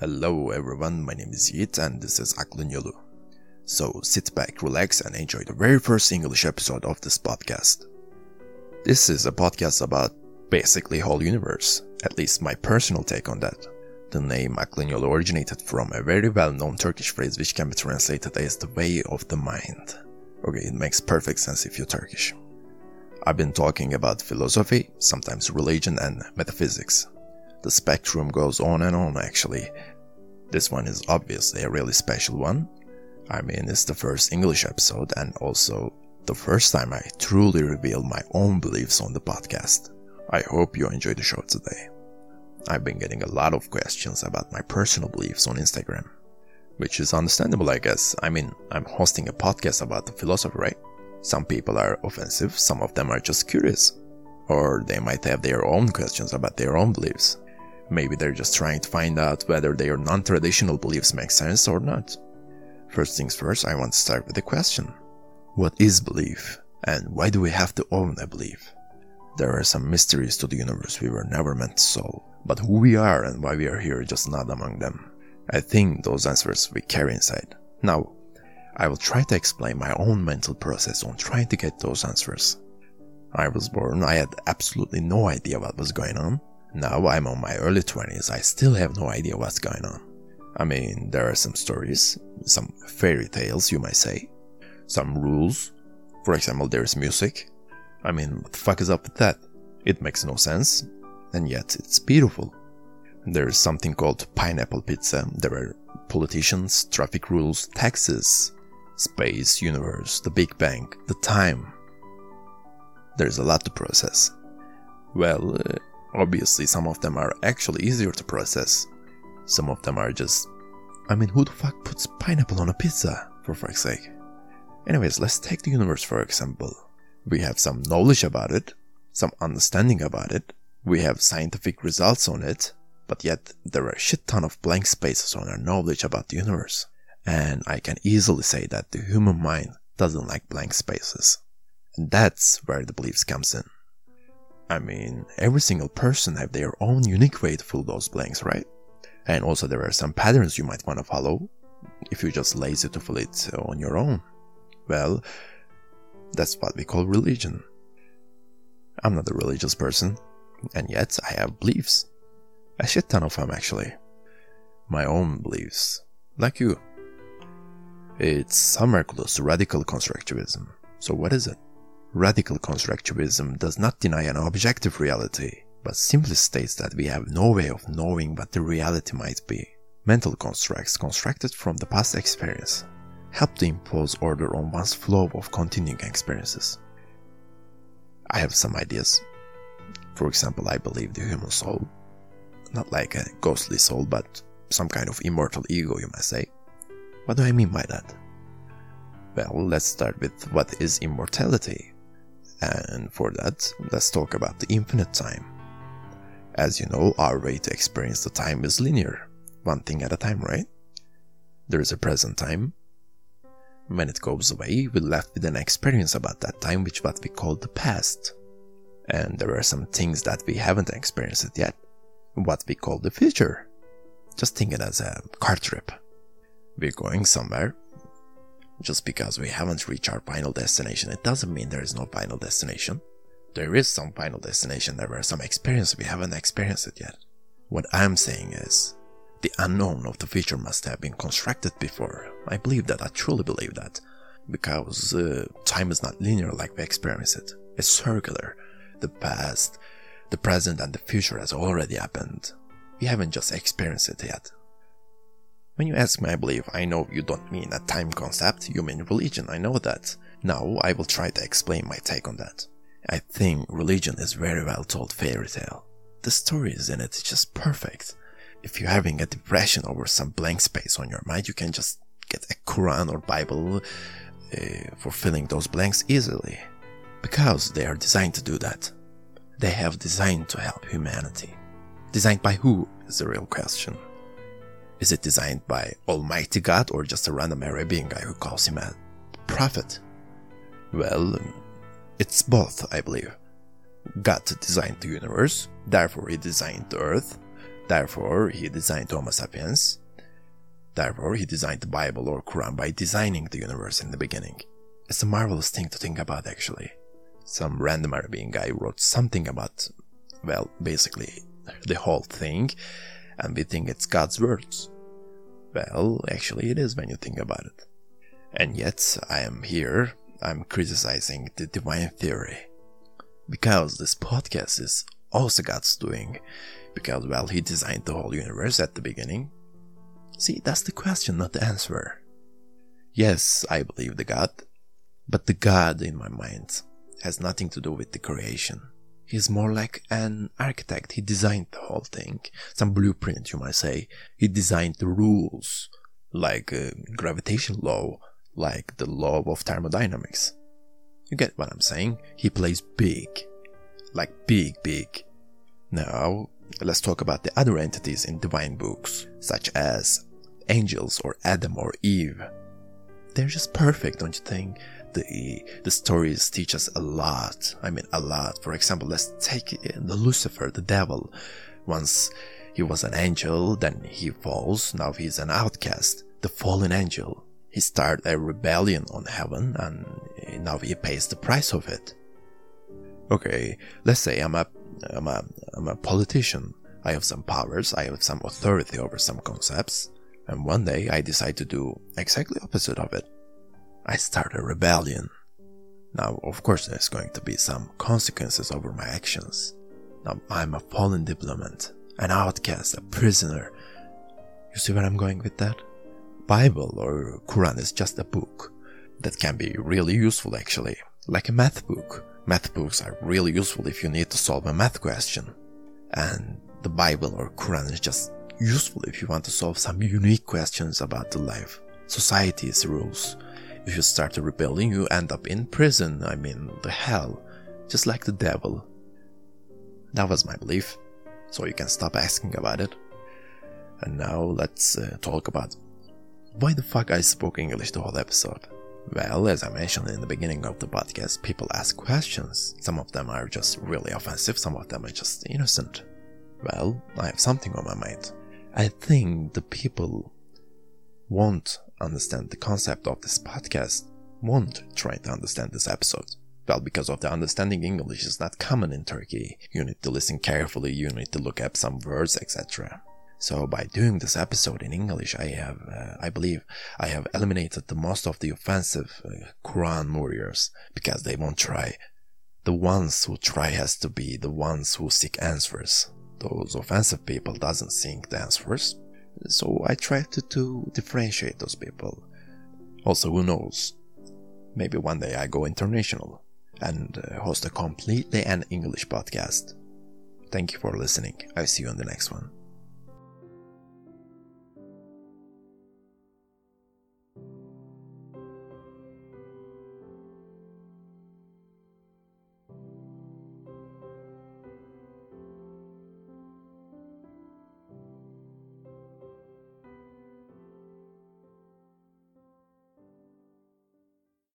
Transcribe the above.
Hello everyone, my name is Yit and this is Aklın Yolu. So sit back, relax and enjoy the very first English episode of this podcast. This is a podcast about basically whole universe, at least my personal take on that. The name Aklın Yolu originated from a very well-known Turkish phrase which can be translated as the way of the mind. Okay, it makes perfect sense if you're Turkish. I've been talking about philosophy, sometimes religion and metaphysics. The spectrum goes on and on actually. This one is obviously a really special one. I mean, it's the first English episode and also the first time I truly reveal my own beliefs on the podcast. I hope you enjoy the show today. I've been getting a lot of questions about my personal beliefs on Instagram, which is understandable, I guess. I mean, I'm hosting a podcast about the philosophy, right? Some people are offensive, some of them are just curious. Or they might have their own questions about their own beliefs. Maybe they're just trying to find out whether their non traditional beliefs make sense or not. First things first, I want to start with the question What is belief? And why do we have to own a belief? There are some mysteries to the universe we were never meant to solve, but who we are and why we are here is just not among them. I think those answers we carry inside. Now, I will try to explain my own mental process on trying to get those answers. I was born, I had absolutely no idea what was going on. Now I'm on my early 20s, I still have no idea what's going on. I mean, there are some stories, some fairy tales, you might say, some rules. For example, there's music. I mean, what the fuck is up with that? It makes no sense, and yet it's beautiful. There's something called pineapple pizza. There are politicians, traffic rules, taxes, space, universe, the Big Bang, the time. There's a lot to process. Well, uh, obviously, some of them are actually easier to process. Some of them are just. I mean, who the fuck puts pineapple on a pizza, for fuck's sake? Anyways, let's take the universe for example. We have some knowledge about it, some understanding about it, we have scientific results on it, but yet there are a shit ton of blank spaces on our knowledge about the universe. And I can easily say that the human mind doesn't like blank spaces. And that's where the beliefs comes in. I mean, every single person have their own unique way to fill those blanks, right? And also there are some patterns you might want to follow if you're just lazy to fill it on your own. Well, that's what we call religion. I'm not a religious person, and yet I have beliefs. A shit ton of them actually. My own beliefs. Like you. It's somewhere close to radical constructivism. So what is it? Radical constructivism does not deny an objective reality, but simply states that we have no way of knowing what the reality might be. Mental constructs constructed from the past experience help to impose order on one's flow of continuing experiences. I have some ideas. For example, I believe the human soul, not like a ghostly soul, but some kind of immortal ego, you might say. What do I mean by that? Well, let's start with what is immortality. And for that, let's talk about the infinite time. As you know, our way to experience the time is linear, one thing at a time, right? There is a present time. When it goes away, we're left with an experience about that time, which what we call the past. And there are some things that we haven't experienced yet, what we call the future. Just think it as a car trip. We're going somewhere. Just because we haven't reached our final destination, it doesn't mean there is no final destination. There is some final destination, there are some experiences we haven't experienced it yet. What I'm saying is, the unknown of the future must have been constructed before. I believe that, I truly believe that. Because uh, time is not linear like we experience it. It's circular. The past, the present, and the future has already happened. We haven't just experienced it yet. When you ask me, I believe I know you don't mean a time concept, you mean religion, I know that. Now I will try to explain my take on that. I think religion is very well told fairy tale. The stories in it is just perfect. If you're having a depression over some blank space on your mind, you can just get a Quran or Bible uh, for filling those blanks easily. Because they are designed to do that. They have designed to help humanity. Designed by who is the real question. Is it designed by Almighty God or just a random Arabian guy who calls him a prophet? Well, it's both, I believe. God designed the universe, therefore he designed the earth, Therefore, he designed Homo sapiens. Therefore, he designed the Bible or Quran by designing the universe in the beginning. It's a marvelous thing to think about, actually. Some random Arabian guy wrote something about, well, basically, the whole thing, and we think it's God's words. Well, actually, it is when you think about it. And yet, I am here, I'm criticizing the divine theory. Because this podcast is also God's doing. Because, well, He designed the whole universe at the beginning. See, that's the question, not the answer. Yes, I believe the God, but the God in my mind has nothing to do with the creation. He's more like an architect. He designed the whole thing. Some blueprint, you might say. He designed the rules, like a gravitation law, like the law of thermodynamics. You get what I'm saying? He plays big. Like big, big. Now, let's talk about the other entities in divine books, such as angels or Adam or Eve. They're just perfect, don't you think? The, the stories teach us a lot. I mean, a lot. For example, let's take uh, the Lucifer, the devil. Once he was an angel, then he falls, now he's an outcast, the fallen angel. He started a rebellion on heaven and uh, now he pays the price of it. Okay, let's say I'm a, I'm a, I'm a politician. I have some powers, I have some authority over some concepts, and one day I decide to do exactly opposite of it. I start a rebellion. Now, of course, there's going to be some consequences over my actions. Now, I'm a fallen diplomat, an outcast, a prisoner. You see where I'm going with that? Bible or Quran is just a book that can be really useful actually, like a math book. Math books are really useful if you need to solve a math question. And the Bible or Quran is just useful if you want to solve some unique questions about the life, society's rules. If you start a rebellion, you end up in prison, I mean, the hell, just like the devil. That was my belief, so you can stop asking about it. And now let's uh, talk about why the fuck I spoke English the whole episode. Well, as I mentioned in the beginning of the podcast, people ask questions. Some of them are just really offensive, some of them are just innocent. Well, I have something on my mind. I think the people won't understand the concept of this podcast, won't try to understand this episode. Well, because of the understanding English is not common in Turkey. You need to listen carefully, you need to look up some words, etc. So by doing this episode in English, I have, uh, I believe, I have eliminated the most of the offensive uh, Quran warriors because they won't try. The ones who try has to be the ones who seek answers. Those offensive people doesn't seek the answers. So I try to, to differentiate those people. Also, who knows? Maybe one day I go international and uh, host a completely an English podcast. Thank you for listening. I'll see you on the next one.